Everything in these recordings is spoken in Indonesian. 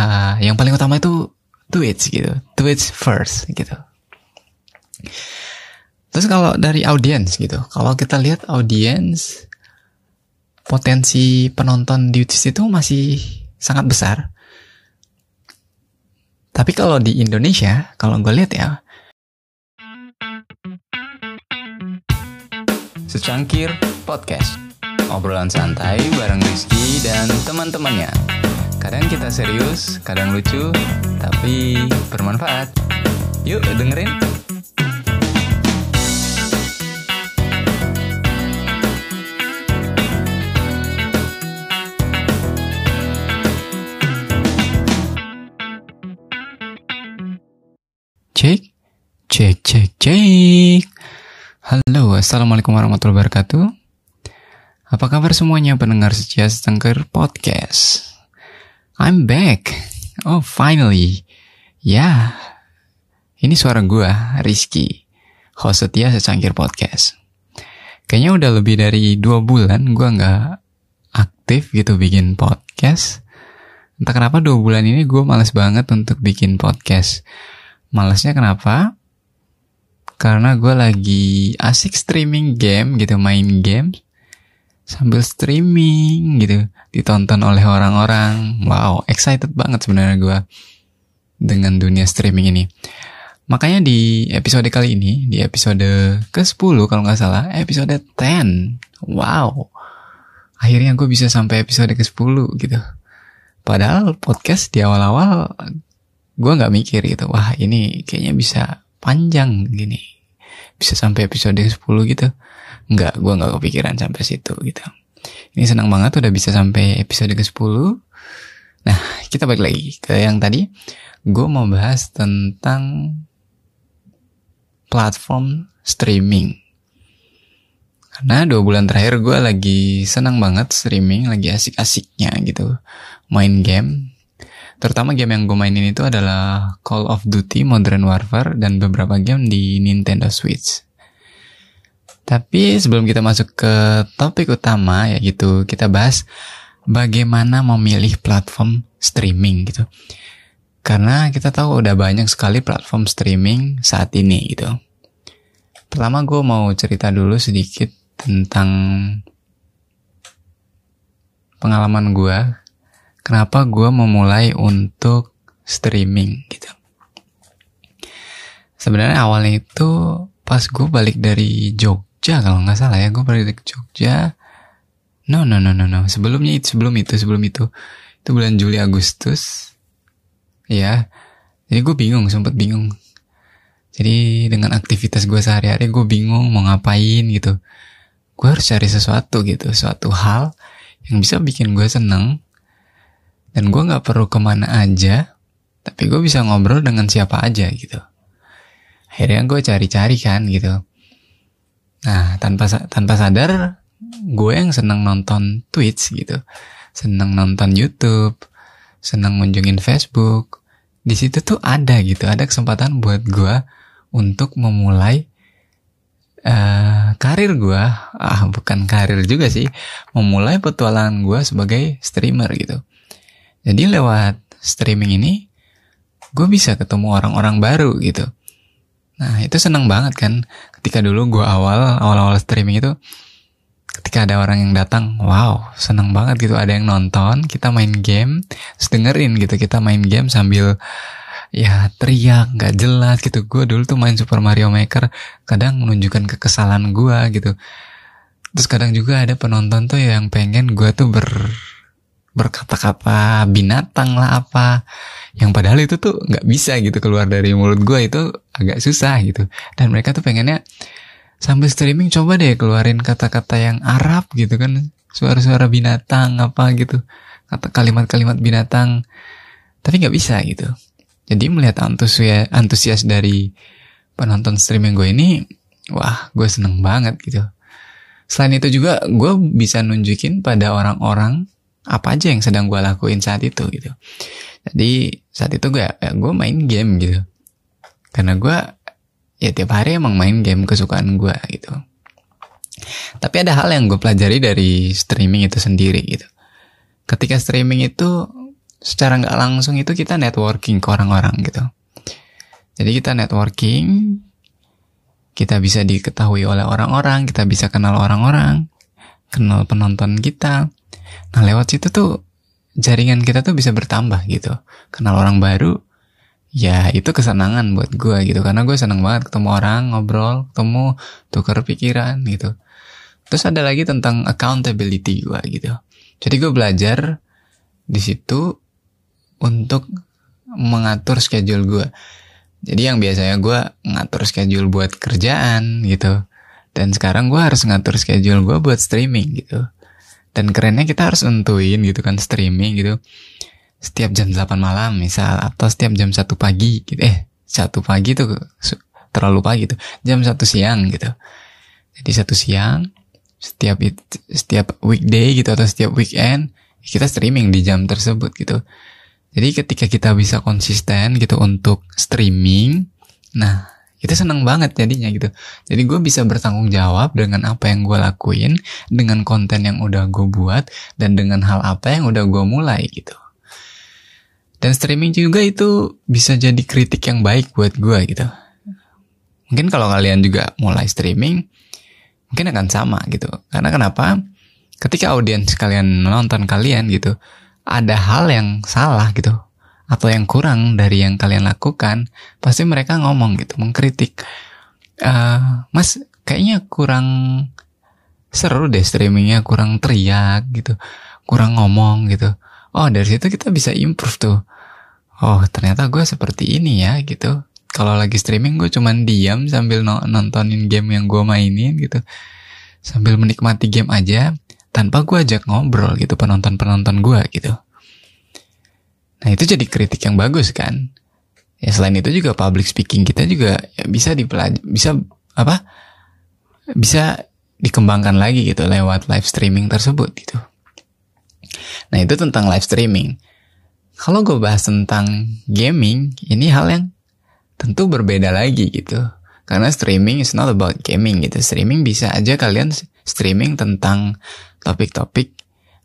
uh, yang paling utama itu Twitch gitu, Twitch first gitu. Terus kalau dari audiens gitu, kalau kita lihat audiens potensi penonton di Twitch itu masih sangat besar. Tapi kalau di Indonesia, kalau gue lihat ya, secangkir podcast, obrolan santai bareng Rizky dan teman-temannya. Kadang kita serius, kadang lucu, tapi bermanfaat. Yuk dengerin. Cek, cek, cek, cek. Halo, assalamualaikum warahmatullahi wabarakatuh. Apa kabar semuanya pendengar setia setengker podcast? I'm back. Oh, finally. Ya, ini suara gue, Rizky, host setia secangkir podcast. Kayaknya udah lebih dari dua bulan gue nggak aktif gitu bikin podcast. Entah kenapa dua bulan ini gue males banget untuk bikin podcast. Malesnya kenapa? Karena gue lagi asik streaming game gitu, main game sambil streaming gitu. Ditonton oleh orang-orang. Wow excited banget sebenarnya gue dengan dunia streaming ini. Makanya di episode kali ini di episode ke 10 kalau nggak salah episode 10 wow. Akhirnya gue bisa sampai episode ke 10 gitu. Padahal podcast di awal-awal gue nggak mikir gitu wah ini kayaknya bisa panjang gini. Bisa sampai episode ke 10 gitu Enggak, gue nggak kepikiran sampai situ gitu. Ini senang banget udah bisa sampai episode ke-10. Nah, kita balik lagi ke yang tadi. Gue mau bahas tentang platform streaming. Karena dua bulan terakhir gue lagi senang banget streaming, lagi asik-asiknya gitu. Main game. Terutama game yang gue mainin itu adalah Call of Duty Modern Warfare dan beberapa game di Nintendo Switch. Tapi sebelum kita masuk ke topik utama ya gitu, kita bahas bagaimana memilih platform streaming gitu. Karena kita tahu udah banyak sekali platform streaming saat ini gitu. Pertama gue mau cerita dulu sedikit tentang pengalaman gue. Kenapa gue memulai untuk streaming gitu. Sebenarnya awalnya itu pas gue balik dari Jogja Jogja kalau nggak salah ya gue balik ke Jogja. No no no no no. Sebelumnya itu sebelum itu sebelum itu. Itu bulan Juli Agustus. Ya jadi gue bingung sempat bingung. Jadi dengan aktivitas gue sehari-hari gue bingung mau ngapain gitu. Gue harus cari sesuatu gitu suatu hal yang bisa bikin gue seneng. Dan gue nggak perlu ke mana aja tapi gue bisa ngobrol dengan siapa aja gitu. Akhirnya gue cari-cari kan gitu Nah, tanpa tanpa sadar gue yang seneng nonton Twitch gitu. Seneng nonton YouTube, seneng ngunjungin Facebook. Di situ tuh ada gitu, ada kesempatan buat gue untuk memulai uh, karir gue. Ah, bukan karir juga sih, memulai petualangan gue sebagai streamer gitu. Jadi lewat streaming ini gue bisa ketemu orang-orang baru gitu Nah itu seneng banget kan. Ketika dulu gue awal awal-awal streaming itu ketika ada orang yang datang wow seneng banget gitu ada yang nonton kita main game dengerin gitu kita main game sambil ya teriak nggak jelas gitu. Gue dulu tuh main Super Mario Maker kadang menunjukkan kekesalan gue gitu. Terus kadang juga ada penonton tuh yang pengen gue tuh ber berkata-kata binatang lah apa. Yang padahal itu tuh nggak bisa gitu keluar dari mulut gue itu agak susah gitu. Dan mereka tuh pengennya sambil streaming coba deh keluarin kata-kata yang Arab gitu kan. Suara-suara binatang apa gitu. Kata kalimat-kalimat binatang. Tapi nggak bisa gitu. Jadi melihat antusias antusias dari penonton streaming gue ini wah gue seneng banget gitu. Selain itu juga gue bisa nunjukin pada orang-orang apa aja yang sedang gue lakuin saat itu gitu jadi saat itu gue ya, gue main game gitu karena gue ya tiap hari emang main game kesukaan gue gitu tapi ada hal yang gue pelajari dari streaming itu sendiri gitu ketika streaming itu secara nggak langsung itu kita networking ke orang-orang gitu. Jadi kita networking, kita bisa diketahui oleh orang-orang, kita bisa kenal orang-orang, kenal penonton kita. Nah lewat situ tuh jaringan kita tuh bisa bertambah gitu. Kenal orang baru, ya itu kesenangan buat gue gitu. Karena gue seneng banget ketemu orang, ngobrol, ketemu, tukar pikiran gitu. Terus ada lagi tentang accountability gue gitu. Jadi gue belajar di situ untuk mengatur schedule gue. Jadi yang biasanya gue ngatur schedule buat kerjaan gitu. Dan sekarang gue harus ngatur schedule gue buat streaming gitu. Dan kerennya kita harus nentuin gitu kan streaming gitu. Setiap jam 8 malam misal. Atau setiap jam 1 pagi gitu. Eh, 1 pagi tuh terlalu pagi tuh. Jam 1 siang gitu. Jadi satu siang setiap setiap weekday gitu atau setiap weekend kita streaming di jam tersebut gitu. Jadi ketika kita bisa konsisten gitu untuk streaming, nah kita seneng banget jadinya gitu. Jadi gue bisa bertanggung jawab dengan apa yang gue lakuin, dengan konten yang udah gue buat, dan dengan hal apa yang udah gue mulai gitu. Dan streaming juga itu bisa jadi kritik yang baik buat gue gitu. Mungkin kalau kalian juga mulai streaming, mungkin akan sama gitu. Karena kenapa? Ketika audiens kalian nonton kalian gitu, ada hal yang salah gitu atau yang kurang dari yang kalian lakukan, pasti mereka ngomong gitu, mengkritik. Uh, mas, kayaknya kurang seru deh streamingnya, kurang teriak gitu, kurang ngomong gitu. Oh dari situ kita bisa improve tuh. Oh ternyata gue seperti ini ya gitu kalau lagi streaming gue cuman diam sambil nontonin game yang gue mainin gitu sambil menikmati game aja tanpa gue ajak ngobrol gitu penonton-penonton gue gitu nah itu jadi kritik yang bagus kan ya selain itu juga public speaking kita juga ya bisa dipelajari bisa apa bisa dikembangkan lagi gitu lewat live streaming tersebut gitu nah itu tentang live streaming kalau gue bahas tentang gaming ini hal yang tentu berbeda lagi gitu. Karena streaming is not about gaming gitu. Streaming bisa aja kalian streaming tentang topik-topik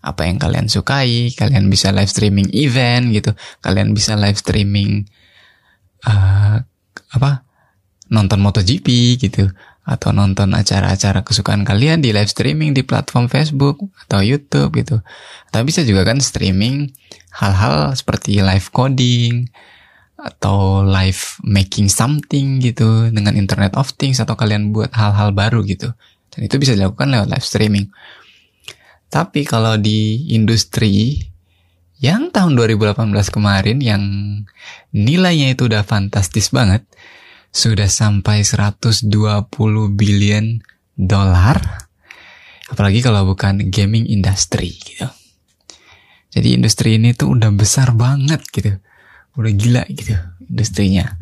apa yang kalian sukai. Kalian bisa live streaming event gitu. Kalian bisa live streaming uh, apa nonton MotoGP gitu atau nonton acara-acara kesukaan kalian di live streaming di platform Facebook atau YouTube gitu. Atau bisa juga kan streaming hal-hal seperti live coding, atau live making something gitu dengan Internet of Things atau kalian buat hal-hal baru gitu. Dan itu bisa dilakukan lewat live streaming. Tapi kalau di industri yang tahun 2018 kemarin yang nilainya itu udah fantastis banget, sudah sampai 120 billion dolar. Apalagi kalau bukan gaming industry gitu. Jadi industri ini tuh udah besar banget gitu udah gila gitu industrinya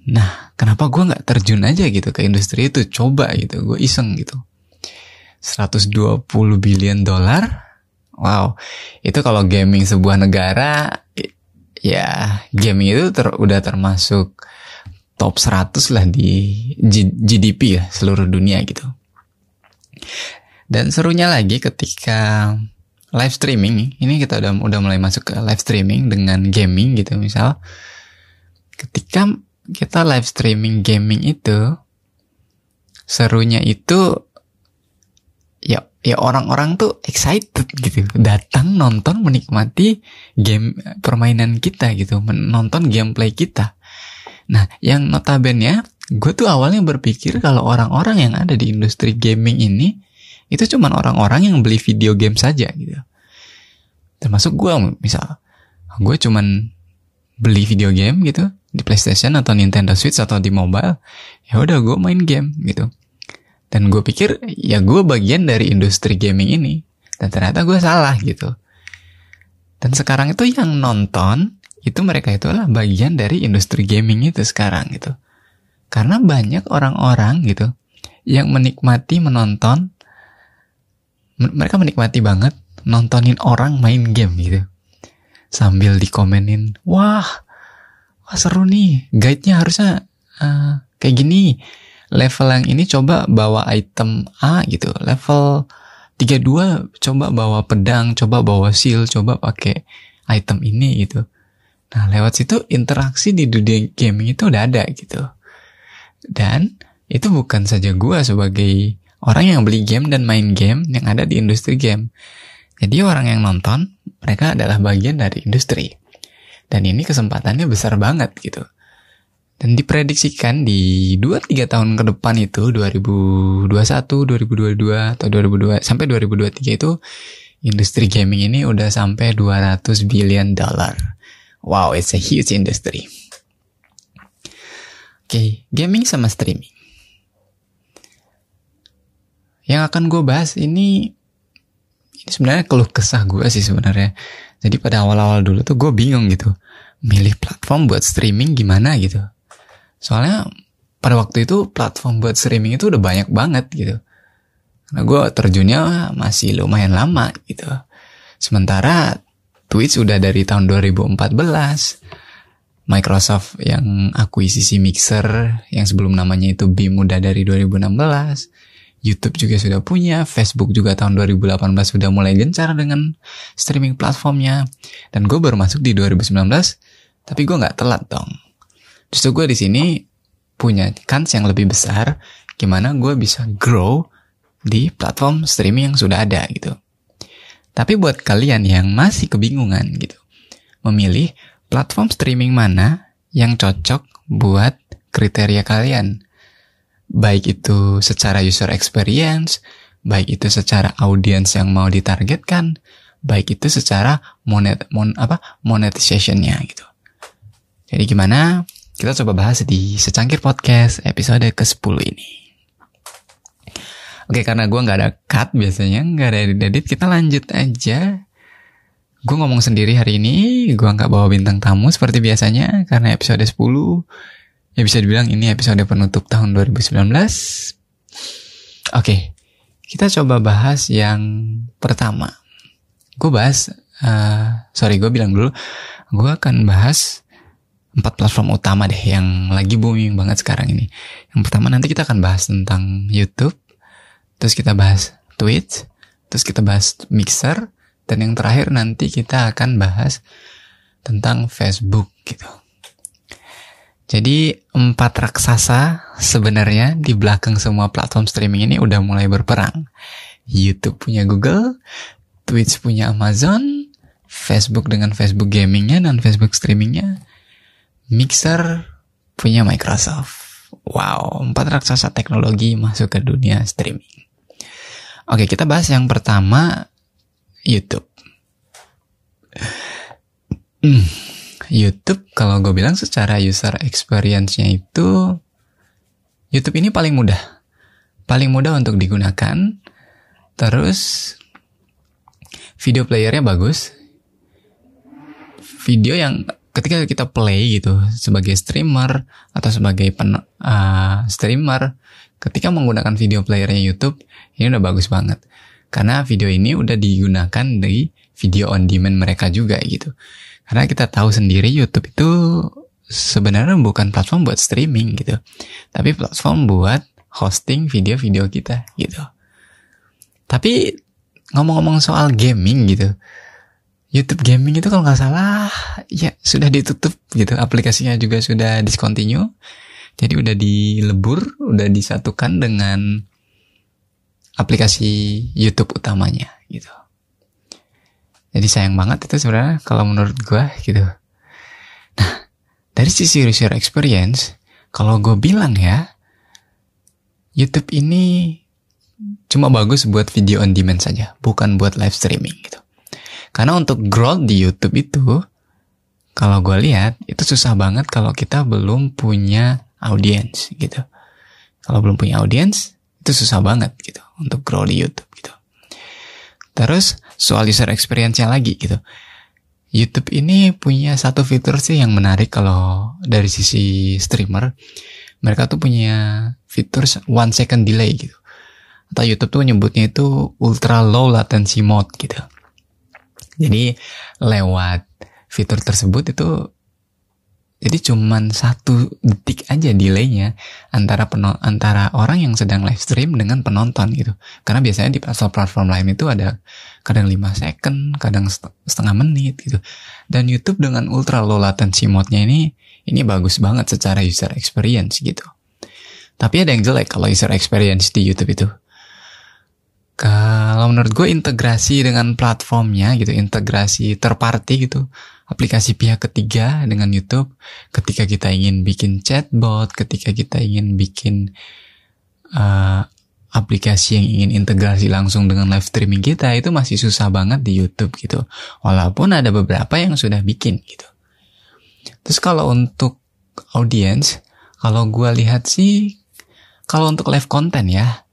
nah kenapa gue nggak terjun aja gitu ke industri itu coba gitu gue iseng gitu 120 billion dolar. Wow. Itu kalau gaming sebuah negara ya gaming itu ter, udah termasuk top 100 lah di GDP ya seluruh dunia gitu. Dan serunya lagi ketika live streaming ini kita udah udah mulai masuk ke live streaming dengan gaming gitu misal. Ketika kita live streaming gaming itu serunya itu ya ya orang-orang tuh excited gitu datang nonton menikmati game permainan kita gitu menonton gameplay kita nah yang notabene gue tuh awalnya berpikir kalau orang-orang yang ada di industri gaming ini itu cuma orang-orang yang beli video game saja gitu. Termasuk gue misal, gue cuman beli video game gitu di PlayStation atau Nintendo Switch atau di mobile, ya udah gue main game gitu. Dan gue pikir ya gue bagian dari industri gaming ini. Dan ternyata gue salah gitu. Dan sekarang itu yang nonton itu mereka itu adalah bagian dari industri gaming itu sekarang gitu. Karena banyak orang-orang gitu yang menikmati menonton mereka menikmati banget nontonin orang main game gitu. Sambil dikomenin, wah, wah seru nih, guide-nya harusnya uh, kayak gini. Level yang ini coba bawa item A gitu. Level 32 coba bawa pedang, coba bawa shield, coba pakai item ini gitu. Nah lewat situ interaksi di dunia gaming itu udah ada gitu. Dan itu bukan saja gue sebagai orang yang beli game dan main game yang ada di industri game. Jadi orang yang nonton, mereka adalah bagian dari industri. Dan ini kesempatannya besar banget gitu. Dan diprediksikan di 2-3 tahun ke depan itu 2021, 2022 atau 2002 sampai 2023 itu industri gaming ini udah sampai 200 billion dollar. Wow, it's a huge industry. Oke, okay, gaming sama streaming. Yang akan gue bahas ini ini sebenarnya keluh kesah gue sih sebenarnya. Jadi pada awal-awal dulu tuh gue bingung gitu, milih platform buat streaming gimana gitu. Soalnya pada waktu itu platform buat streaming itu udah banyak banget gitu. Karena gue terjunnya masih lumayan lama gitu. Sementara Twitch udah dari tahun 2014. Microsoft yang akuisisi Mixer yang sebelum namanya itu Beam udah dari 2016. YouTube juga sudah punya, Facebook juga tahun 2018 sudah mulai gencar dengan streaming platformnya. Dan gue baru masuk di 2019, tapi gue nggak telat dong. Justru gue di sini punya kans yang lebih besar, gimana gue bisa grow di platform streaming yang sudah ada gitu. Tapi buat kalian yang masih kebingungan gitu, memilih platform streaming mana yang cocok buat kriteria kalian baik itu secara user experience, baik itu secara audiens yang mau ditargetkan, baik itu secara monet mon apa monetizationnya gitu. Jadi gimana? Kita coba bahas di secangkir podcast episode ke-10 ini. Oke, karena gue nggak ada cut biasanya, nggak ada edit, kita lanjut aja. Gue ngomong sendiri hari ini, gue nggak bawa bintang tamu seperti biasanya, karena episode 10 Ya bisa dibilang ini episode penutup tahun 2019. Oke, kita coba bahas yang pertama. Gue bahas, uh, sorry gue bilang dulu, gue akan bahas empat platform utama deh yang lagi booming banget sekarang ini. Yang pertama nanti kita akan bahas tentang YouTube, terus kita bahas Twitch, terus kita bahas Mixer, dan yang terakhir nanti kita akan bahas tentang Facebook gitu. Jadi empat raksasa sebenarnya di belakang semua platform streaming ini udah mulai berperang. YouTube punya Google, Twitch punya Amazon, Facebook dengan Facebook gamingnya dan Facebook streamingnya, Mixer punya Microsoft. Wow, empat raksasa teknologi masuk ke dunia streaming. Oke, kita bahas yang pertama YouTube. Hmm YouTube kalau gue bilang secara user experience-nya itu YouTube ini paling mudah. Paling mudah untuk digunakan. Terus video playernya bagus. Video yang ketika kita play gitu sebagai streamer atau sebagai pen, uh, streamer ketika menggunakan video playernya YouTube ini udah bagus banget. Karena video ini udah digunakan di video on demand mereka juga gitu. Karena kita tahu sendiri YouTube itu sebenarnya bukan platform buat streaming gitu. Tapi platform buat hosting video-video kita gitu. Tapi ngomong-ngomong soal gaming gitu. YouTube gaming itu kalau nggak salah ya sudah ditutup gitu. Aplikasinya juga sudah discontinue. Jadi udah dilebur, udah disatukan dengan aplikasi YouTube utamanya gitu. Jadi sayang banget itu sebenarnya kalau menurut gue gitu. Nah, dari sisi user experience, kalau gue bilang ya, YouTube ini cuma bagus buat video on demand saja, bukan buat live streaming gitu. Karena untuk growth di YouTube itu, kalau gue lihat itu susah banget kalau kita belum punya audience gitu. Kalau belum punya audience, itu susah banget gitu untuk grow di YouTube gitu. Terus soal user experience-nya lagi gitu. YouTube ini punya satu fitur sih yang menarik kalau dari sisi streamer. Mereka tuh punya fitur one second delay gitu. Atau YouTube tuh nyebutnya itu ultra low latency mode gitu. Jadi lewat fitur tersebut itu Jadi cuman satu detik aja delaynya antara penon antara orang yang sedang live stream dengan penonton gitu. Karena biasanya di platform-platform lain itu ada kadang 5 second, kadang setengah menit gitu. Dan YouTube dengan ultra low latency mode-nya ini ini bagus banget secara user experience gitu. Tapi ada yang jelek kalau user experience di YouTube itu. Kalau menurut gue integrasi dengan platformnya gitu, integrasi terparty gitu, aplikasi pihak ketiga dengan YouTube, ketika kita ingin bikin chatbot, ketika kita ingin bikin uh, aplikasi yang ingin integrasi langsung dengan live streaming kita itu masih susah banget di YouTube gitu. Walaupun ada beberapa yang sudah bikin gitu. Terus kalau untuk audience, kalau gue lihat sih, kalau untuk live content ya,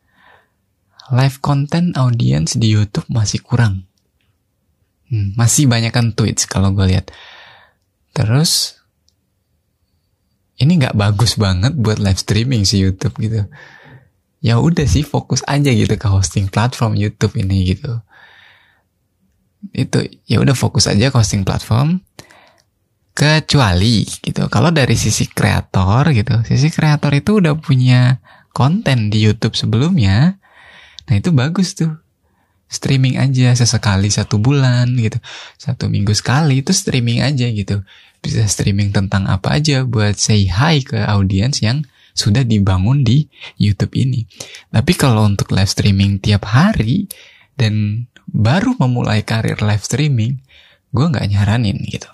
live content audience di YouTube masih kurang. Hmm, masih banyak kan tweets kalau gue lihat. Terus ini nggak bagus banget buat live streaming si YouTube gitu. Ya udah sih fokus aja gitu ke hosting platform YouTube ini gitu. Itu ya udah fokus aja ke hosting platform. Kecuali gitu. Kalau dari sisi kreator gitu, sisi kreator itu udah punya konten di YouTube sebelumnya Nah itu bagus tuh. Streaming aja sesekali satu bulan gitu. Satu minggu sekali itu streaming aja gitu. Bisa streaming tentang apa aja buat say hi ke audiens yang sudah dibangun di YouTube ini. Tapi kalau untuk live streaming tiap hari dan baru memulai karir live streaming, gue nggak nyaranin gitu.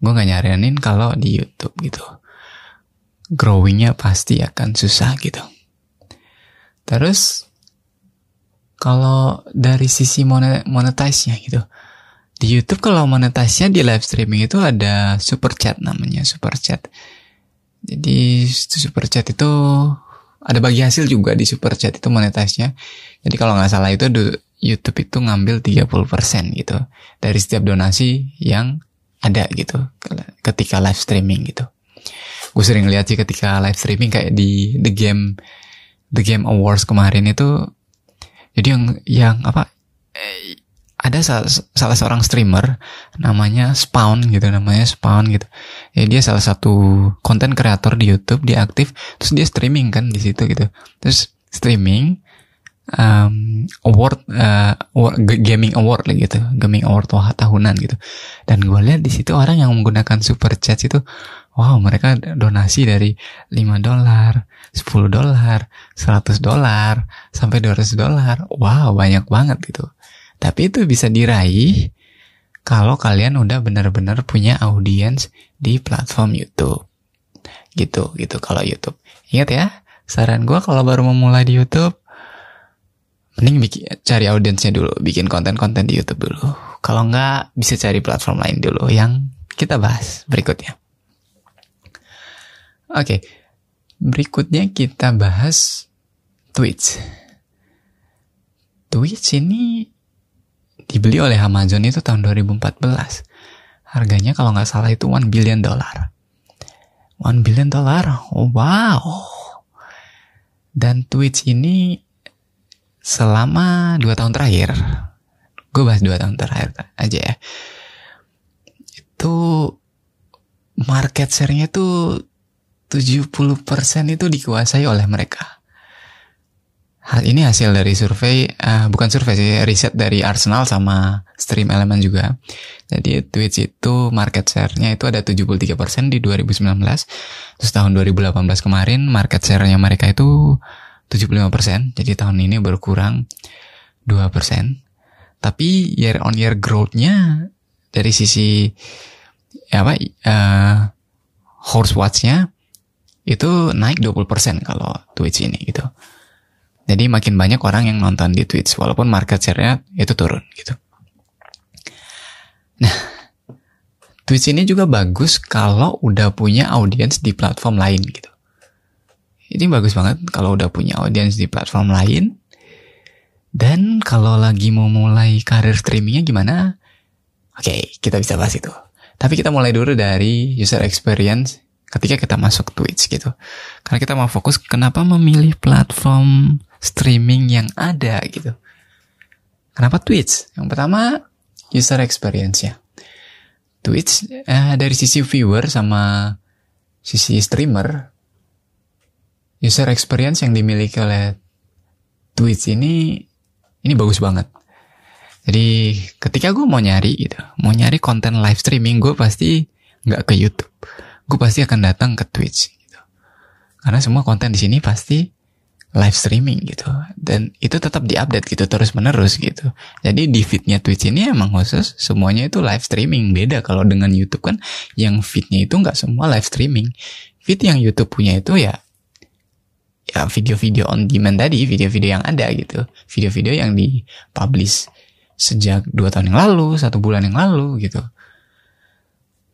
Gue nggak nyaranin kalau di YouTube gitu. Growingnya pasti akan susah gitu. Terus kalau dari sisi monetize-nya gitu. Di YouTube kalau monetize-nya di live streaming itu ada super chat namanya, super chat. Jadi super chat itu ada bagi hasil juga di super chat itu monetize-nya. Jadi kalau nggak salah itu YouTube itu ngambil 30% gitu dari setiap donasi yang ada gitu ketika live streaming gitu. Gue sering lihat sih ketika live streaming kayak di The Game The Game Awards kemarin itu jadi yang yang apa eh, ada salah, salah seorang streamer namanya Spawn gitu namanya Spawn gitu. Ya dia salah satu konten kreator di YouTube dia aktif terus dia streaming kan di situ gitu. Terus streaming um, award, uh, award gaming award lah gitu gaming award tahunan gitu. Dan gue lihat di situ orang yang menggunakan super chat itu wow mereka donasi dari 5 dolar 10 dolar, 100 dolar, sampai 200 dolar. Wow, banyak banget gitu. Tapi itu bisa diraih kalau kalian udah benar-benar punya audiens di platform YouTube. Gitu, gitu kalau YouTube. Ingat ya, saran gue kalau baru memulai di YouTube, mending bikin, cari audiensnya dulu, bikin konten-konten di YouTube dulu. Kalau nggak, bisa cari platform lain dulu yang kita bahas berikutnya. Oke, okay. Berikutnya kita bahas Twitch. Twitch ini dibeli oleh Amazon itu tahun 2014. Harganya kalau nggak salah itu 1 billion dollar. 1 billion dollar, oh, wow. Dan Twitch ini selama 2 tahun terakhir, gue bahas 2 tahun terakhir aja ya. Itu market share-nya tuh 70% itu dikuasai oleh mereka. Hal ini hasil dari survei, uh, bukan survei sih, riset dari Arsenal sama Stream Element juga. Jadi Twitch itu market share-nya itu ada 73% di 2019. Terus tahun 2018 kemarin market share-nya mereka itu 75%. Jadi tahun ini berkurang 2%. Tapi year on year growth-nya dari sisi ya apa uh, horse watch-nya itu naik 20% kalau Twitch ini gitu. Jadi makin banyak orang yang nonton di Twitch walaupun market share-nya itu turun gitu. Nah, Twitch ini juga bagus kalau udah punya audiens di platform lain gitu. Ini bagus banget kalau udah punya audiens di platform lain. Dan kalau lagi mau mulai karir streamingnya gimana? Oke, kita bisa bahas itu. Tapi kita mulai dulu dari user experience ketika kita masuk Twitch gitu. Karena kita mau fokus kenapa memilih platform streaming yang ada gitu. Kenapa Twitch? Yang pertama user experience ya. Twitch eh, dari sisi viewer sama sisi streamer user experience yang dimiliki oleh Twitch ini ini bagus banget. Jadi ketika gue mau nyari gitu, mau nyari konten live streaming, gue pasti nggak ke YouTube. Gue pasti akan datang ke Twitch gitu. Karena semua konten di sini pasti live streaming gitu. Dan itu tetap diupdate gitu terus menerus gitu. Jadi di feednya Twitch ini emang khusus semuanya itu live streaming. Beda kalau dengan YouTube kan yang feednya itu nggak semua live streaming. Feed yang YouTube punya itu ya ya video-video on demand tadi, video-video yang ada gitu, video-video yang dipublish sejak dua tahun yang lalu, satu bulan yang lalu gitu.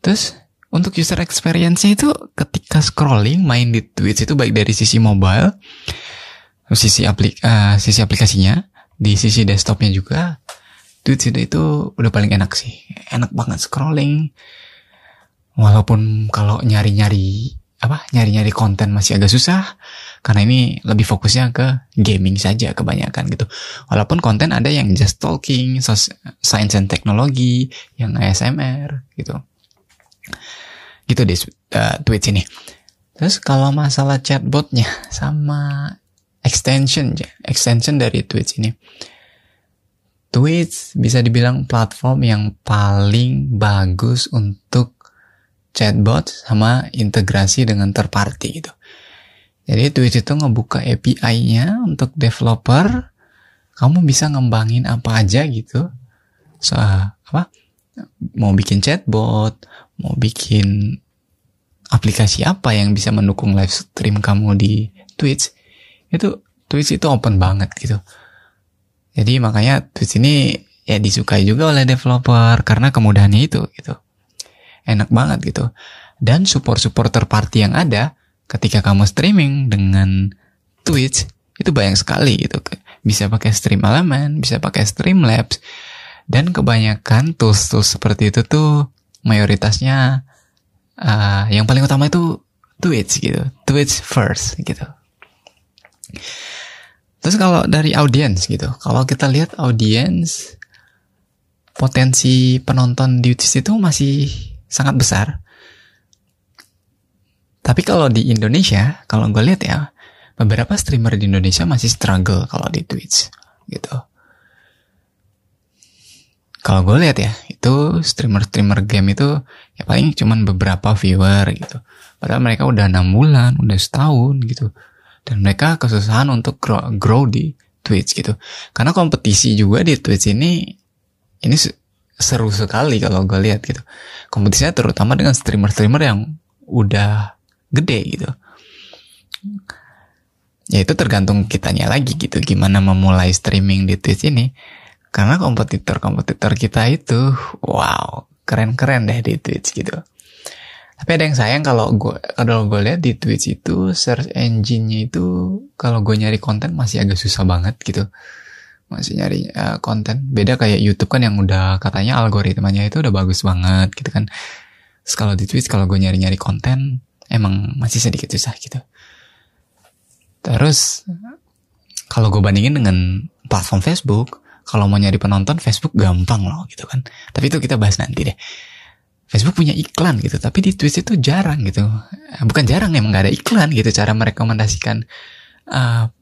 Terus untuk user experience itu ketika scrolling main di Twitch itu baik dari sisi mobile, sisi aplik uh, sisi aplikasinya, di sisi desktopnya juga, Twitch itu, itu udah paling enak sih, enak banget scrolling. Walaupun kalau nyari-nyari apa nyari-nyari konten masih agak susah karena ini lebih fokusnya ke gaming saja kebanyakan gitu. Walaupun konten ada yang just talking, science and technology, yang ASMR gitu. Gitu di uh, Twitch ini. Terus kalau masalah chatbotnya sama extension ya, extension dari Twitch ini. Twitch bisa dibilang platform yang paling bagus untuk chatbot sama integrasi dengan third party gitu. Jadi Twitch itu ngebuka API-nya untuk developer, kamu bisa ngembangin apa aja gitu. So, apa? Mau bikin chatbot, mau bikin aplikasi apa yang bisa mendukung live stream kamu di Twitch, itu Twitch itu open banget gitu. Jadi makanya Twitch ini ya disukai juga oleh developer karena kemudahannya itu gitu enak banget gitu. Dan support-support terparty yang ada ketika kamu streaming dengan Twitch itu banyak sekali gitu. Bisa pakai Stream Element, bisa pakai Streamlabs. Dan kebanyakan tools-tools seperti itu tuh mayoritasnya uh, yang paling utama itu Twitch gitu. Twitch first gitu. Terus kalau dari audiens gitu, kalau kita lihat audiens potensi penonton di Twitch itu masih sangat besar. Tapi kalau di Indonesia, kalau gue lihat ya, beberapa streamer di Indonesia masih struggle kalau di Twitch, gitu. Kalau gue lihat ya, itu streamer-streamer game itu ya paling cuman beberapa viewer gitu. Padahal mereka udah enam bulan, udah setahun gitu. Dan mereka kesusahan untuk grow, grow di Twitch gitu. Karena kompetisi juga di Twitch ini, ini seru sekali kalau gue lihat gitu. Kompetisinya terutama dengan streamer-streamer yang udah gede gitu. Ya itu tergantung kitanya lagi gitu gimana memulai streaming di Twitch ini. Karena kompetitor-kompetitor kita itu wow, keren-keren deh di Twitch gitu. Tapi ada yang sayang kalau gue kalau gue lihat di Twitch itu search engine-nya itu kalau gue nyari konten masih agak susah banget gitu. Masih nyari uh, konten. Beda kayak YouTube kan yang udah katanya algoritmanya itu udah bagus banget gitu kan. Terus kalau di Twitch kalau gue nyari-nyari konten emang masih sedikit susah gitu. Terus kalau gue bandingin dengan platform Facebook kalau mau nyari penonton Facebook gampang loh gitu kan tapi itu kita bahas nanti deh Facebook punya iklan gitu tapi di Twitch itu jarang gitu bukan jarang emang gak ada iklan gitu cara merekomendasikan uh,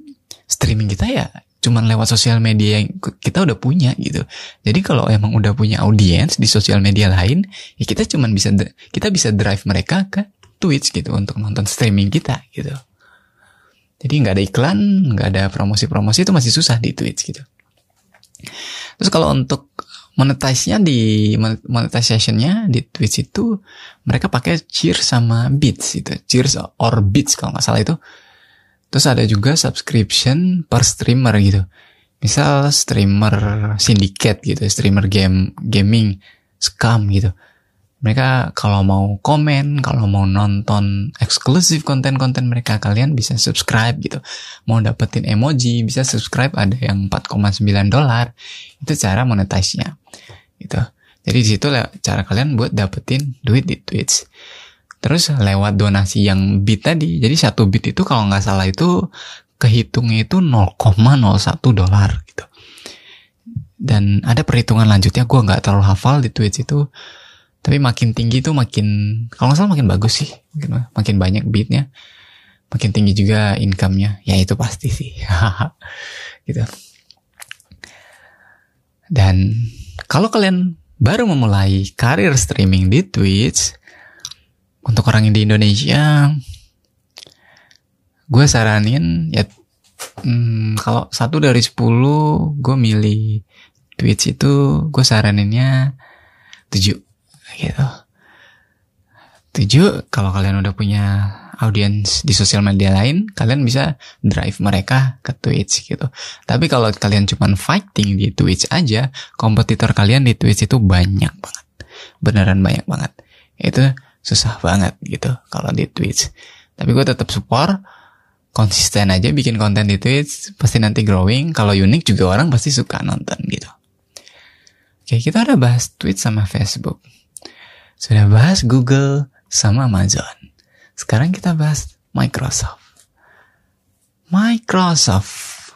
streaming kita ya cuman lewat sosial media yang kita udah punya gitu. Jadi kalau emang udah punya audiens di sosial media lain, ya kita cuman bisa kita bisa drive mereka ke Twitch gitu untuk nonton streaming kita gitu. Jadi nggak ada iklan, nggak ada promosi-promosi itu masih susah di Twitch gitu. Terus kalau untuk monetize-nya di monetization-nya di Twitch itu mereka pakai Cheers sama Beats gitu. Cheers or Beats kalau nggak salah itu Terus ada juga subscription per streamer gitu. Misal streamer syndicate gitu, streamer game gaming, scam gitu. Mereka kalau mau komen, kalau mau nonton eksklusif konten-konten mereka, kalian bisa subscribe gitu. Mau dapetin emoji, bisa subscribe ada yang 4,9 dolar. Itu cara monetize-nya. Gitu. Jadi di situ cara kalian buat dapetin duit di Twitch. Terus lewat donasi yang bit tadi, jadi satu bit itu kalau nggak salah itu kehitungnya itu 0,01 dolar gitu. Dan ada perhitungan lanjutnya, gue nggak terlalu hafal di Twitch itu. Tapi makin tinggi tuh makin kalau nggak salah makin bagus sih. Makin, makin banyak beatnya. Makin tinggi juga income-nya. Ya itu pasti sih. Gitu. Dan kalau kalian baru memulai karir streaming di Twitch untuk orang yang di Indonesia gue saranin ya hmm, kalau satu dari sepuluh gue milih Twitch itu gue saraninnya tujuh gitu tujuh kalau kalian udah punya audiens di sosial media lain, kalian bisa drive mereka ke Twitch gitu. Tapi kalau kalian cuma fighting di Twitch aja, kompetitor kalian di Twitch itu banyak banget. Beneran banyak banget. Itu susah banget gitu kalau di Twitch. Tapi gue tetap support konsisten aja bikin konten di Twitch, pasti nanti growing. Kalau unik juga orang pasti suka nonton gitu. Oke, kita udah bahas Twitch sama Facebook. Sudah bahas Google sama Amazon. Sekarang kita bahas Microsoft. Microsoft.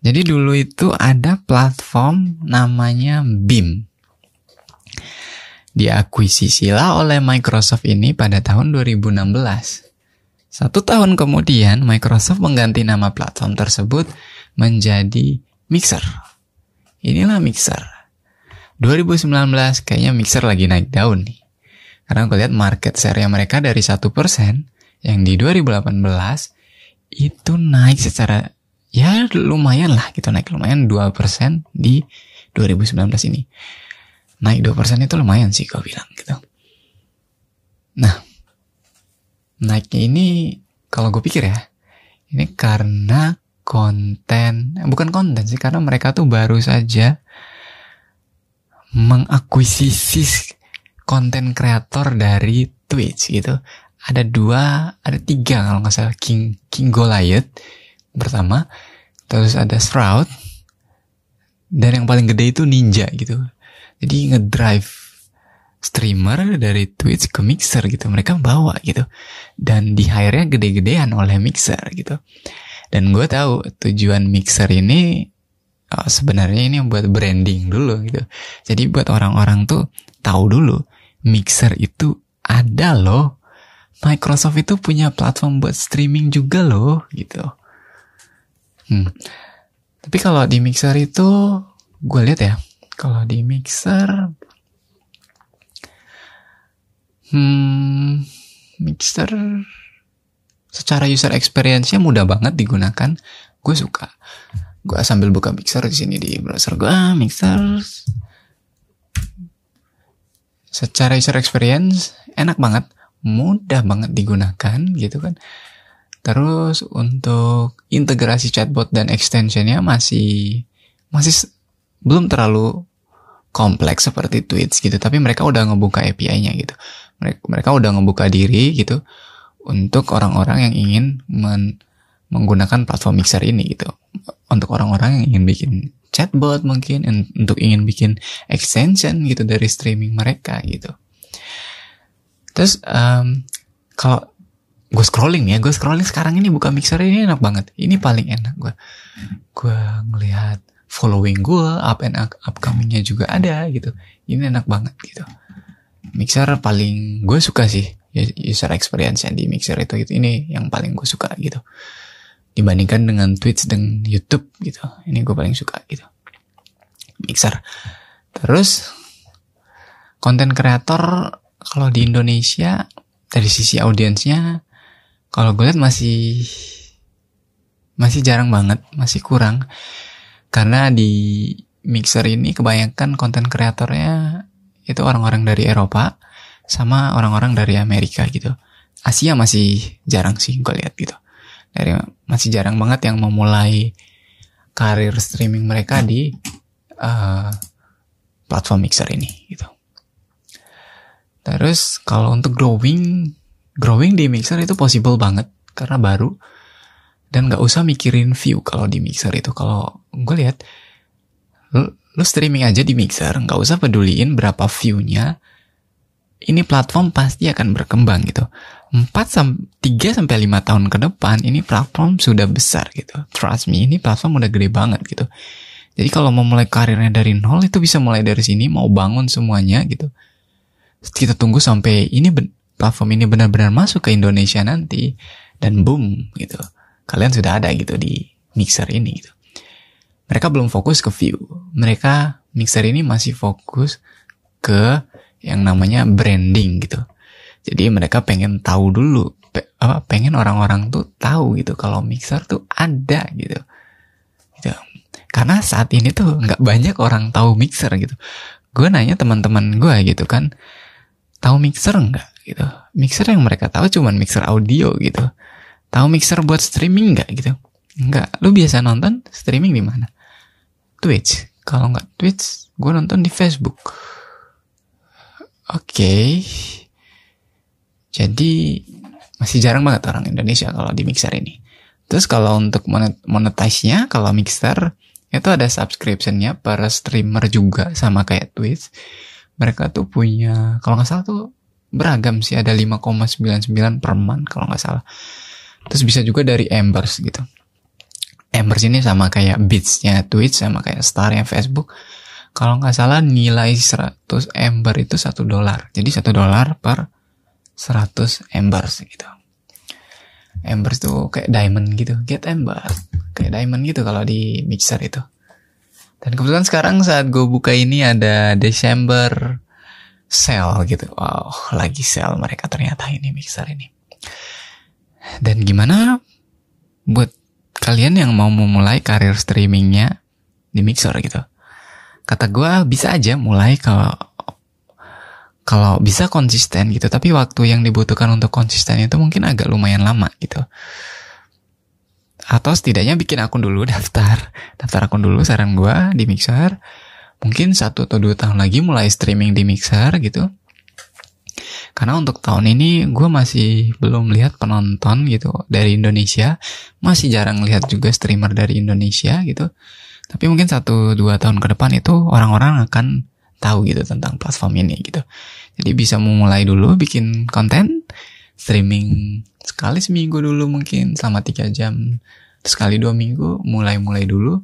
Jadi dulu itu ada platform namanya BIM. Diakuisisilah oleh Microsoft ini pada tahun 2016. Satu tahun kemudian, Microsoft mengganti nama platform tersebut menjadi Mixer. Inilah Mixer. 2019 kayaknya Mixer lagi naik daun nih. Karena aku lihat market share mereka dari satu persen yang di 2018 itu naik secara ya lumayan lah gitu naik lumayan 2% di 2019 ini. Naik 2% itu lumayan sih kau bilang gitu. Nah, naiknya ini kalau gue pikir ya, ini karena konten, bukan konten sih, karena mereka tuh baru saja mengakuisisi konten kreator dari Twitch gitu. Ada dua, ada tiga kalau nggak salah King King Goliath pertama, terus ada Shroud, dan yang paling gede itu Ninja gitu. Jadi ngedrive streamer dari Twitch ke Mixer gitu. Mereka bawa gitu. Dan di hire-nya gede-gedean oleh Mixer gitu. Dan gue tahu tujuan Mixer ini oh, sebenarnya ini buat branding dulu gitu. Jadi buat orang-orang tuh tahu dulu Mixer itu ada loh. Microsoft itu punya platform buat streaming juga loh, gitu. Hmm. Tapi kalau di Mixer itu, gue lihat ya, kalau di Mixer, hmm, Mixer secara user experience-nya mudah banget digunakan. Gue suka. Gue sambil buka Mixer di sini di browser gue, Mixer secara user experience enak banget, mudah banget digunakan gitu kan. Terus untuk integrasi chatbot dan extensionnya masih masih belum terlalu kompleks seperti Twitch gitu, tapi mereka udah ngebuka API-nya gitu. Mereka, mereka udah ngebuka diri gitu untuk orang-orang yang ingin men, menggunakan platform Mixer ini gitu. Untuk orang-orang yang ingin bikin chatbot mungkin untuk ingin bikin extension gitu dari streaming mereka gitu. Terus um, kalau gue scrolling ya, gue scrolling sekarang ini buka mixer ini enak banget. Ini paling enak gue. Gue ngelihat following gue, up and upcomingnya juga ada gitu. Ini enak banget gitu. Mixer paling gue suka sih user experience yang di mixer itu gitu. Ini yang paling gue suka gitu dibandingkan dengan Twitch dan YouTube gitu. Ini gue paling suka gitu. Mixer. Terus konten kreator kalau di Indonesia dari sisi audiensnya kalau gue lihat masih masih jarang banget, masih kurang. Karena di Mixer ini kebanyakan konten kreatornya itu orang-orang dari Eropa sama orang-orang dari Amerika gitu. Asia masih jarang sih gue lihat gitu dari masih jarang banget yang memulai karir streaming mereka di uh, platform Mixer ini gitu. Terus kalau untuk growing, growing di Mixer itu possible banget karena baru dan nggak usah mikirin view kalau di Mixer itu. Kalau gue lihat, lu, lu streaming aja di Mixer, nggak usah peduliin berapa view-nya. Ini platform pasti akan berkembang gitu. 4 sampai 3 sampai 5 tahun ke depan ini platform sudah besar gitu. Trust me, ini platform udah gede banget gitu. Jadi kalau mau mulai karirnya dari nol itu bisa mulai dari sini, mau bangun semuanya gitu. kita tunggu sampai ini platform ini benar-benar masuk ke Indonesia nanti dan boom gitu kalian sudah ada gitu di mixer ini gitu mereka belum fokus ke view mereka mixer ini masih fokus ke yang namanya branding gitu jadi mereka pengen tahu dulu pe apa pengen orang-orang tuh tahu gitu kalau mixer tuh ada gitu gitu karena saat ini tuh nggak banyak orang tahu mixer gitu gue nanya teman-teman gue gitu kan tahu mixer nggak gitu. Mixer yang mereka tahu cuman mixer audio gitu. Tahu mixer buat streaming nggak gitu? Nggak. Lu biasa nonton streaming di mana? Twitch. Kalau nggak Twitch, gue nonton di Facebook. Oke. Okay. Jadi masih jarang banget orang Indonesia kalau di mixer ini. Terus kalau untuk monetize-nya, kalau mixer itu ada subscription-nya para streamer juga sama kayak Twitch. Mereka tuh punya, kalau nggak salah tuh beragam sih ada 5,99 per month kalau nggak salah terus bisa juga dari Embers gitu Embers ini sama kayak Beats-nya Twitch sama kayak Star-nya Facebook kalau nggak salah nilai 100 Ember itu satu dolar jadi satu dolar per 100 Embers gitu Embers tuh kayak diamond gitu get Ember kayak diamond gitu kalau di mixer itu dan kebetulan sekarang saat gue buka ini ada Desember sell gitu. Wow, lagi sell mereka ternyata ini mixer ini. Dan gimana buat kalian yang mau memulai karir streamingnya di mixer gitu? Kata gue bisa aja mulai kalau kalau bisa konsisten gitu. Tapi waktu yang dibutuhkan untuk konsisten itu mungkin agak lumayan lama gitu. Atau setidaknya bikin akun dulu daftar daftar akun dulu saran gue di mixer mungkin satu atau dua tahun lagi mulai streaming di Mixer gitu. Karena untuk tahun ini gue masih belum lihat penonton gitu dari Indonesia, masih jarang lihat juga streamer dari Indonesia gitu. Tapi mungkin satu dua tahun ke depan itu orang-orang akan tahu gitu tentang platform ini gitu. Jadi bisa memulai dulu bikin konten streaming sekali seminggu dulu mungkin selama tiga jam sekali dua minggu mulai-mulai dulu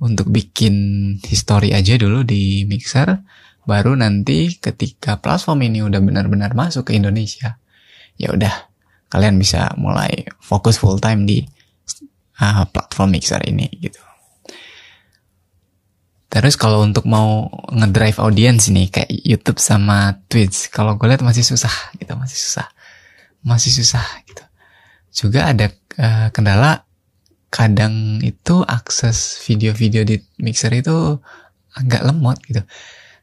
untuk bikin history aja dulu di Mixer, baru nanti ketika platform ini udah benar-benar masuk ke Indonesia, ya udah kalian bisa mulai fokus full time di uh, platform Mixer ini gitu. Terus kalau untuk mau ngedrive audience nih kayak YouTube sama Twitch, kalau gue lihat masih susah gitu, masih susah, masih susah gitu. Juga ada uh, kendala kadang itu akses video-video di mixer itu agak lemot gitu.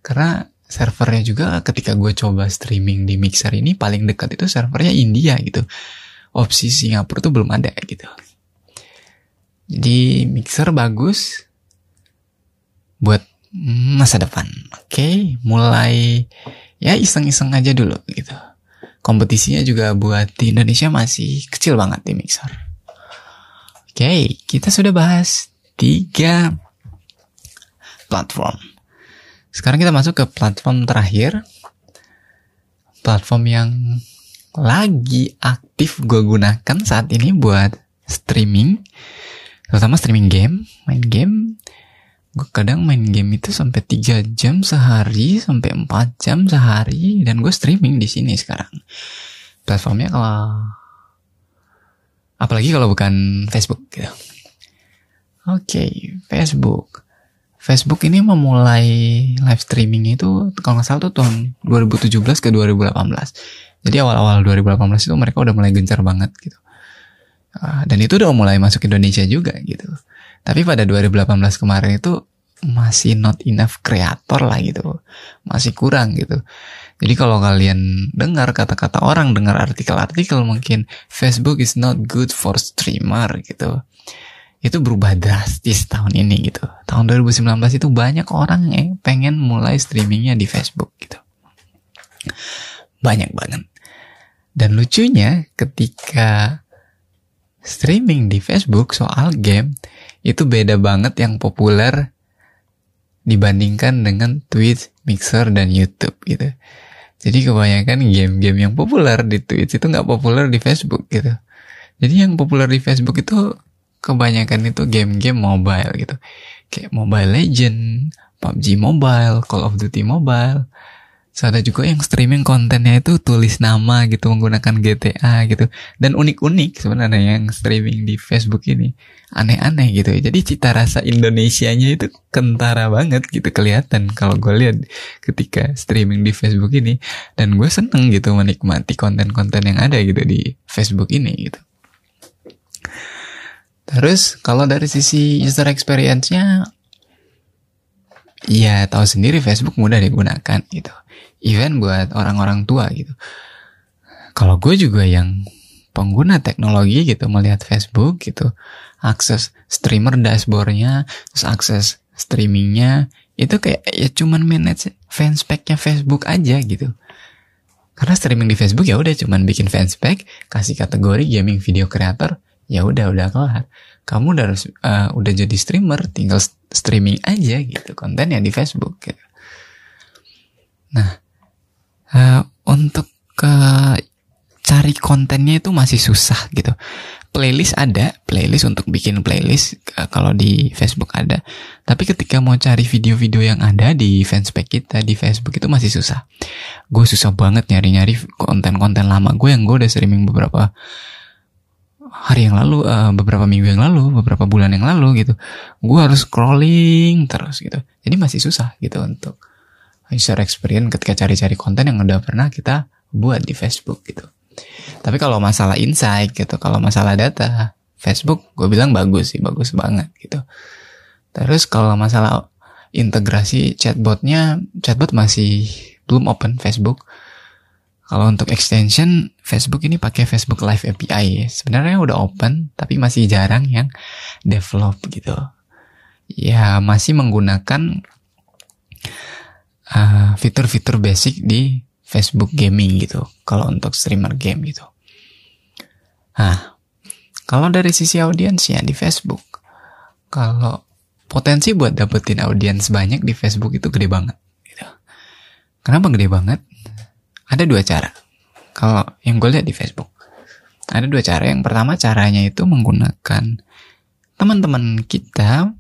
Karena servernya juga ketika gue coba streaming di mixer ini paling dekat itu servernya India gitu. Opsi Singapura tuh belum ada gitu. Jadi mixer bagus buat masa depan oke okay, mulai ya iseng-iseng aja dulu gitu kompetisinya juga buat di Indonesia masih kecil banget di mixer okay, kita sudah bahas tiga platform. Sekarang kita masuk ke platform terakhir. Platform yang lagi aktif gue gunakan saat ini buat streaming. Terutama streaming game, main game. Gue kadang main game itu sampai 3 jam sehari, sampai 4 jam sehari. Dan gue streaming di sini sekarang. Platformnya kalau Apalagi kalau bukan Facebook gitu. Oke, okay, Facebook. Facebook ini memulai live streaming itu kalau nggak salah tuh tahun 2017 ke 2018. Jadi awal-awal 2018 itu mereka udah mulai gencar banget gitu. Uh, dan itu udah mulai masuk Indonesia juga gitu. Tapi pada 2018 kemarin itu masih not enough kreator lah gitu. Masih kurang gitu. Jadi kalau kalian dengar kata-kata orang, dengar artikel-artikel mungkin Facebook is not good for streamer gitu. Itu berubah drastis tahun ini gitu. Tahun 2019 itu banyak orang yang pengen mulai streamingnya di Facebook gitu. Banyak banget. Dan lucunya ketika streaming di Facebook soal game itu beda banget yang populer dibandingkan dengan Twitch, Mixer, dan YouTube gitu. Jadi kebanyakan game-game yang populer di Twitch itu nggak populer di Facebook gitu. Jadi yang populer di Facebook itu kebanyakan itu game-game mobile gitu. Kayak Mobile Legend, PUBG Mobile, Call of Duty Mobile, So, ada juga yang streaming kontennya itu tulis nama gitu menggunakan GTA gitu. Dan unik-unik sebenarnya yang streaming di Facebook ini. Aneh-aneh gitu. Jadi cita rasa Indonesianya itu kentara banget gitu kelihatan kalau gue lihat ketika streaming di Facebook ini. Dan gue seneng gitu menikmati konten-konten yang ada gitu di Facebook ini gitu. Terus kalau dari sisi user experience-nya ya tahu sendiri Facebook mudah digunakan gitu event buat orang-orang tua gitu. Kalau gue juga yang pengguna teknologi gitu melihat Facebook gitu, akses streamer dashboardnya, terus akses streamingnya itu kayak ya cuman manage fanspage-nya Facebook aja gitu. Karena streaming di Facebook ya udah cuman bikin fanspage, kasih kategori gaming video creator, ya udah udah kelar. Kamu udah uh, udah jadi streamer, tinggal streaming aja gitu kontennya di Facebook gitu. Nah, uh, untuk ke cari kontennya itu masih susah gitu. Playlist ada, playlist untuk bikin playlist uh, kalau di Facebook ada. Tapi ketika mau cari video-video yang ada di fanspage kita di Facebook itu masih susah. Gue susah banget nyari-nyari konten-konten lama gue yang gue udah streaming beberapa hari yang lalu, uh, beberapa minggu yang lalu, beberapa bulan yang lalu gitu. Gue harus scrolling terus gitu. Jadi masih susah gitu untuk user experience ketika cari-cari konten yang udah pernah kita buat di Facebook gitu. Tapi kalau masalah insight gitu, kalau masalah data, Facebook gue bilang bagus sih, bagus banget gitu. Terus kalau masalah integrasi chatbotnya, chatbot masih belum open Facebook. Kalau untuk extension Facebook ini pakai Facebook Live API. Sebenarnya udah open, tapi masih jarang yang develop gitu. Ya masih menggunakan ah, fitur-fitur basic di Facebook gaming gitu. Kalau untuk streamer game gitu. Nah, kalau dari sisi audiens ya di Facebook, kalau potensi buat dapetin audiens banyak di Facebook itu gede banget. Gitu. Kenapa gede banget? Ada dua cara. Kalau yang gue lihat di Facebook, ada dua cara. Yang pertama caranya itu menggunakan teman-teman kita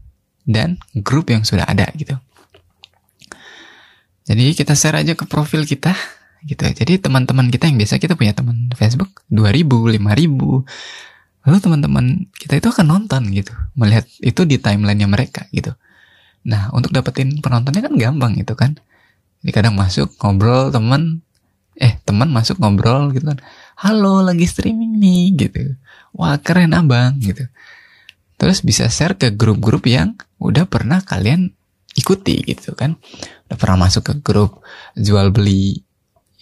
dan grup yang sudah ada gitu. Jadi kita share aja ke profil kita gitu. Jadi teman-teman kita yang biasa kita punya teman Facebook 2000, 5000. Lalu teman-teman kita itu akan nonton gitu. Melihat itu di timelinenya mereka gitu. Nah, untuk dapetin penontonnya kan gampang gitu kan. Jadi kadang masuk ngobrol teman eh teman masuk ngobrol gitu kan. Halo, lagi streaming nih gitu. Wah, keren Abang gitu. Terus bisa share ke grup-grup yang udah pernah kalian ikuti gitu kan udah pernah masuk ke grup jual beli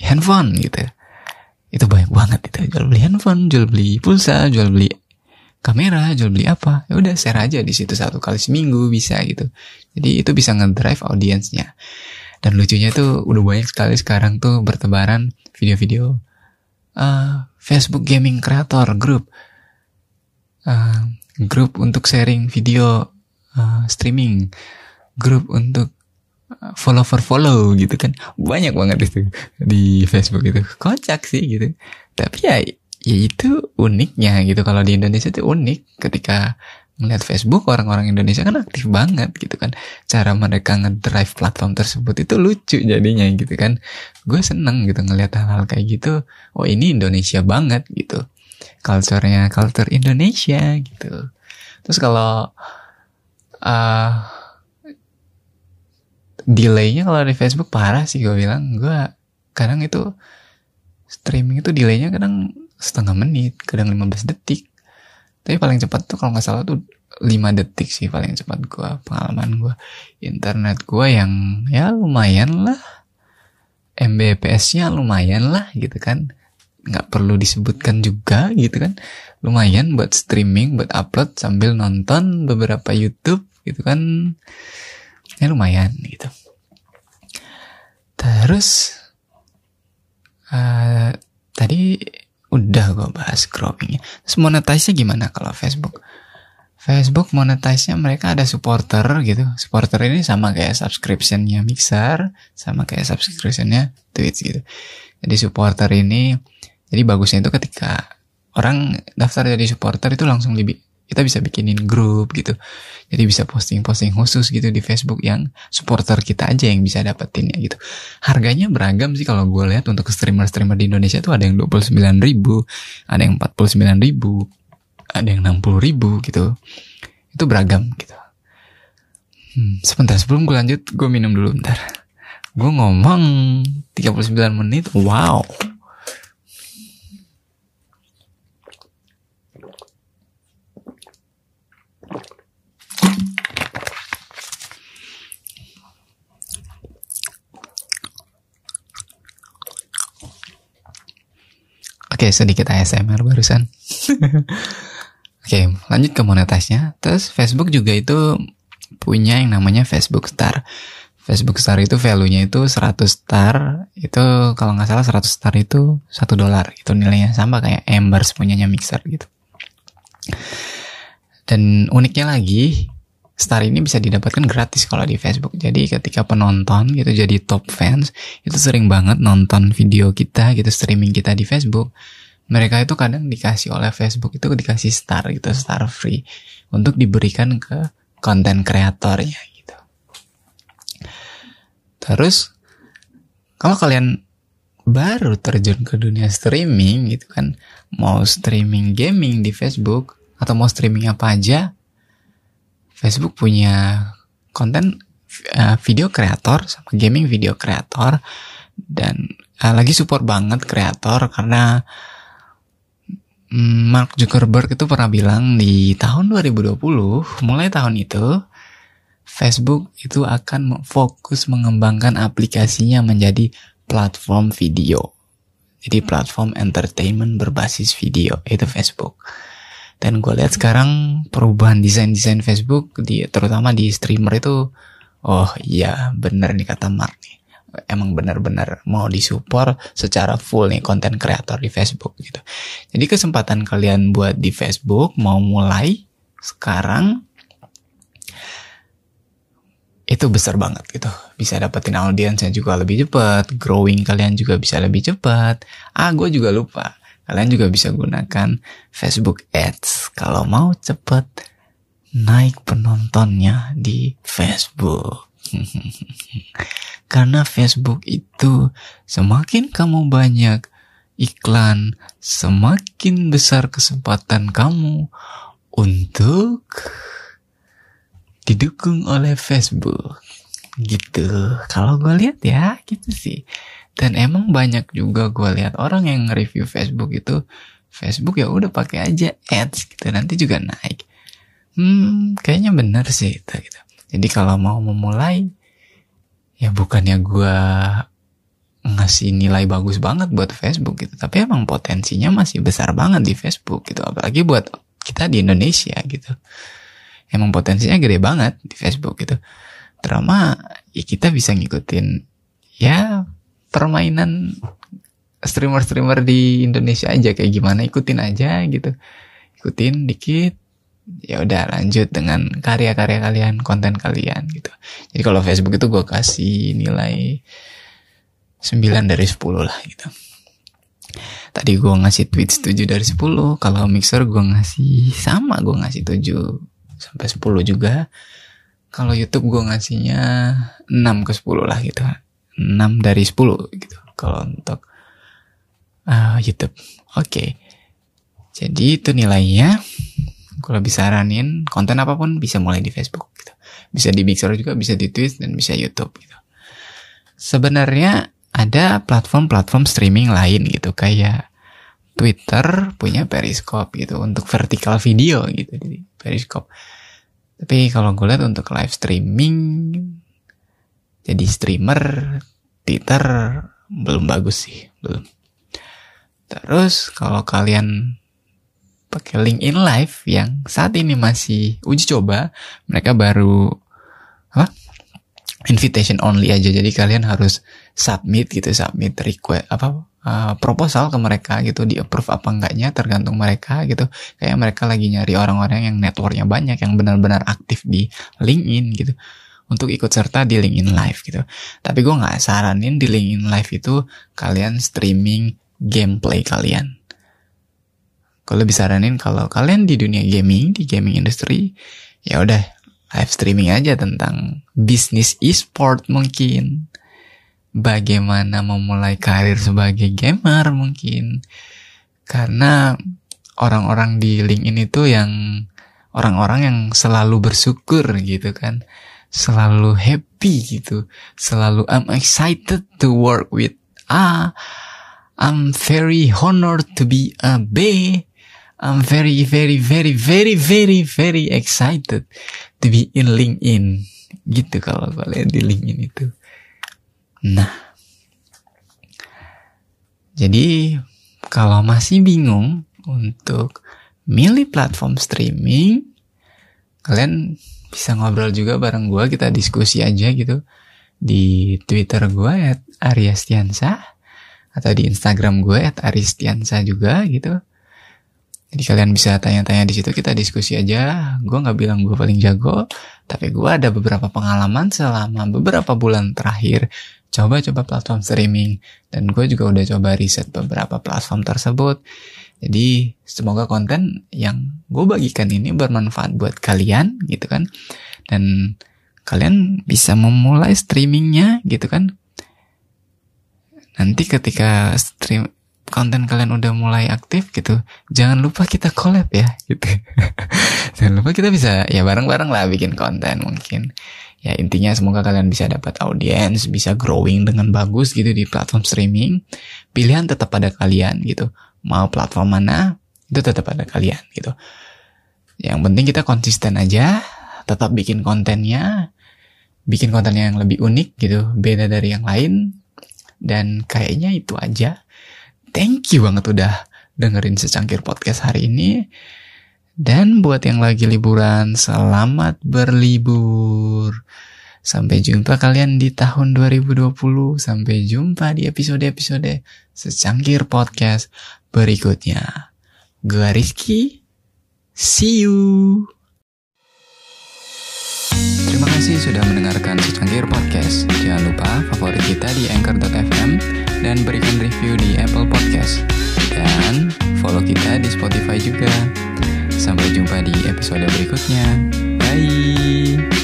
handphone gitu. Itu banyak banget itu. Jual beli handphone jual beli pulsa jual beli kamera jual beli apa. Ya udah share aja di situ satu kali seminggu bisa gitu. Jadi itu bisa ngedrive audiensnya. Dan lucunya tuh udah banyak sekali sekarang tuh bertebaran video-video uh, Facebook gaming creator group. Uh, grup untuk sharing video uh, streaming. Grup untuk follow for follow gitu kan. Banyak banget itu di Facebook itu. Kocak sih gitu. Tapi ya ya itu uniknya gitu. Kalau di Indonesia itu unik ketika melihat Facebook orang-orang Indonesia kan aktif banget gitu kan. Cara mereka ngedrive platform tersebut itu lucu jadinya gitu kan. Gue seneng gitu ngelihat hal-hal kayak gitu. Oh ini Indonesia banget gitu. Culture-nya culture Indonesia gitu. Terus kalau uh, delaynya kalau di Facebook parah sih gue bilang. Gue kadang itu streaming itu delaynya kadang setengah menit kadang 15 detik. Tapi paling cepat tuh kalau nggak salah tuh 5 detik sih paling cepat gue pengalaman gue internet gue yang ya lumayan lah. Mbps-nya lumayan lah gitu kan. Nggak perlu disebutkan juga gitu kan. Lumayan buat streaming buat upload sambil nonton beberapa YouTube gitu kan ya lumayan gitu. Terus uh, tadi udah gue bahas growingnya. Terus monetize-nya gimana kalau Facebook? Facebook monetize-nya mereka ada supporter gitu. Supporter ini sama kayak subscription-nya Mixer sama kayak subscription-nya Twitch gitu. Jadi supporter ini jadi bagusnya itu ketika orang daftar jadi supporter itu langsung lebih kita bisa bikinin grup gitu. Jadi bisa posting-posting khusus gitu di Facebook yang supporter kita aja yang bisa dapetin ya gitu. Harganya beragam sih kalau gue lihat untuk streamer-streamer di Indonesia tuh ada yang 29 ribu ada yang 49 ribu ada yang 60 ribu gitu. Itu beragam gitu. Hmm, sebentar sebelum gue lanjut gue minum dulu bentar. Gue ngomong 39 menit. Wow Oke, sedikit ASMR barusan. Oke, lanjut ke monetasnya. Terus Facebook juga itu punya yang namanya Facebook Star. Facebook Star itu value-nya itu 100 star. Itu kalau nggak salah 100 star itu 1 dolar. Itu nilainya sama kayak Embers punyanya Mixer gitu. Dan uniknya lagi, Star ini bisa didapatkan gratis kalau di Facebook. Jadi ketika penonton gitu jadi top fans itu sering banget nonton video kita gitu streaming kita di Facebook. Mereka itu kadang dikasih oleh Facebook itu dikasih star gitu, star free untuk diberikan ke konten kreatornya gitu. Terus kalau kalian baru terjun ke dunia streaming gitu kan, mau streaming gaming di Facebook atau mau streaming apa aja, Facebook punya konten uh, video kreator sama gaming video kreator dan uh, lagi support banget kreator karena um, Mark Zuckerberg itu pernah bilang di tahun 2020 mulai tahun itu Facebook itu akan fokus mengembangkan aplikasinya menjadi platform video. Jadi platform entertainment berbasis video itu Facebook. Dan gue lihat sekarang perubahan desain-desain Facebook di terutama di streamer itu oh iya bener nih kata Mark nih. Emang benar-benar mau disupport secara full nih konten kreator di Facebook gitu. Jadi kesempatan kalian buat di Facebook mau mulai sekarang itu besar banget gitu. Bisa dapetin audiens yang juga lebih cepat, growing kalian juga bisa lebih cepat. Ah, gue juga lupa Kalian juga bisa gunakan Facebook Ads kalau mau cepet naik penontonnya di Facebook. Karena Facebook itu semakin kamu banyak iklan, semakin besar kesempatan kamu untuk didukung oleh Facebook. Gitu. Kalau gue lihat ya, gitu sih. Dan emang banyak juga gue lihat orang yang review Facebook itu Facebook ya udah pakai aja ads gitu nanti juga naik. Hmm, kayaknya bener sih itu gitu. Jadi kalau mau memulai ya bukannya gue ngasih nilai bagus banget buat Facebook gitu, tapi emang potensinya masih besar banget di Facebook gitu, apalagi buat kita di Indonesia gitu. Emang potensinya gede banget di Facebook gitu. Terama ya kita bisa ngikutin ya permainan streamer-streamer di Indonesia aja kayak gimana ikutin aja gitu. Ikutin dikit ya udah lanjut dengan karya-karya kalian konten kalian gitu. Jadi kalau Facebook itu gue kasih nilai 9 dari 10 lah gitu. Tadi gue ngasih tweet 7 dari 10 kalau mixer gue ngasih sama gue ngasih 7 sampai 10 juga. Kalau YouTube gue ngasihnya 6 ke 10 lah gitu 6 dari 10 gitu kalau untuk uh, YouTube. Oke. Okay. Jadi itu nilainya. Kalau bisa saranin konten apa pun bisa mulai di Facebook gitu. Bisa di Mixer juga, bisa di Twitch dan bisa YouTube gitu. Sebenarnya ada platform-platform streaming lain gitu kayak Twitter punya Periscope gitu untuk vertical video gitu di Periscope. Tapi kalau gue lihat untuk live streaming jadi streamer Twitter belum bagus sih, belum. Terus kalau kalian pakai LinkedIn Live yang saat ini masih uji coba, mereka baru apa? Invitation only aja. Jadi kalian harus submit gitu, submit request apa uh, proposal ke mereka gitu, di approve apa enggaknya tergantung mereka gitu. Kayak mereka lagi nyari orang-orang yang networknya banyak, yang benar-benar aktif di LinkedIn gitu untuk ikut serta di LinkedIn Live gitu. Tapi gue nggak saranin di LinkedIn Live itu kalian streaming gameplay kalian. gue lebih saranin kalau kalian di dunia gaming di gaming industry ya udah live streaming aja tentang bisnis e-sport mungkin bagaimana memulai karir sebagai gamer mungkin karena orang-orang di LinkedIn itu yang orang-orang yang selalu bersyukur gitu kan selalu happy gitu selalu I'm excited to work with A I'm very honored to be a B I'm very, very, very, very, very, very excited to be in LinkedIn. Gitu kalau kalian di LinkedIn itu. Nah, jadi kalau masih bingung untuk milih platform streaming, kalian bisa ngobrol juga bareng gue, kita diskusi aja gitu di Twitter gue at atau di Instagram gue at juga gitu jadi kalian bisa tanya-tanya di situ kita diskusi aja. Gue nggak bilang gue paling jago, tapi gue ada beberapa pengalaman selama beberapa bulan terakhir coba-coba platform streaming dan gue juga udah coba riset beberapa platform tersebut. Jadi semoga konten yang gue bagikan ini bermanfaat buat kalian gitu kan. Dan kalian bisa memulai streamingnya gitu kan. Nanti ketika stream konten kalian udah mulai aktif gitu, jangan lupa kita collab ya gitu. jangan lupa kita bisa ya bareng-bareng lah bikin konten mungkin. Ya intinya semoga kalian bisa dapat audiens, bisa growing dengan bagus gitu di platform streaming. Pilihan tetap pada kalian gitu. Mau platform mana, itu tetap pada kalian gitu. Yang penting kita konsisten aja, tetap bikin kontennya, bikin kontennya yang lebih unik gitu, beda dari yang lain. Dan kayaknya itu aja thank you banget udah dengerin secangkir podcast hari ini. Dan buat yang lagi liburan, selamat berlibur. Sampai jumpa kalian di tahun 2020. Sampai jumpa di episode-episode secangkir podcast berikutnya. Gue Rizky, see you. Terima kasih sudah mendengarkan secangkir podcast. Jangan lupa favorit kita di anchor.fm dan berikan review di Apple Podcast. Dan follow kita di Spotify juga. Sampai jumpa di episode berikutnya. Bye.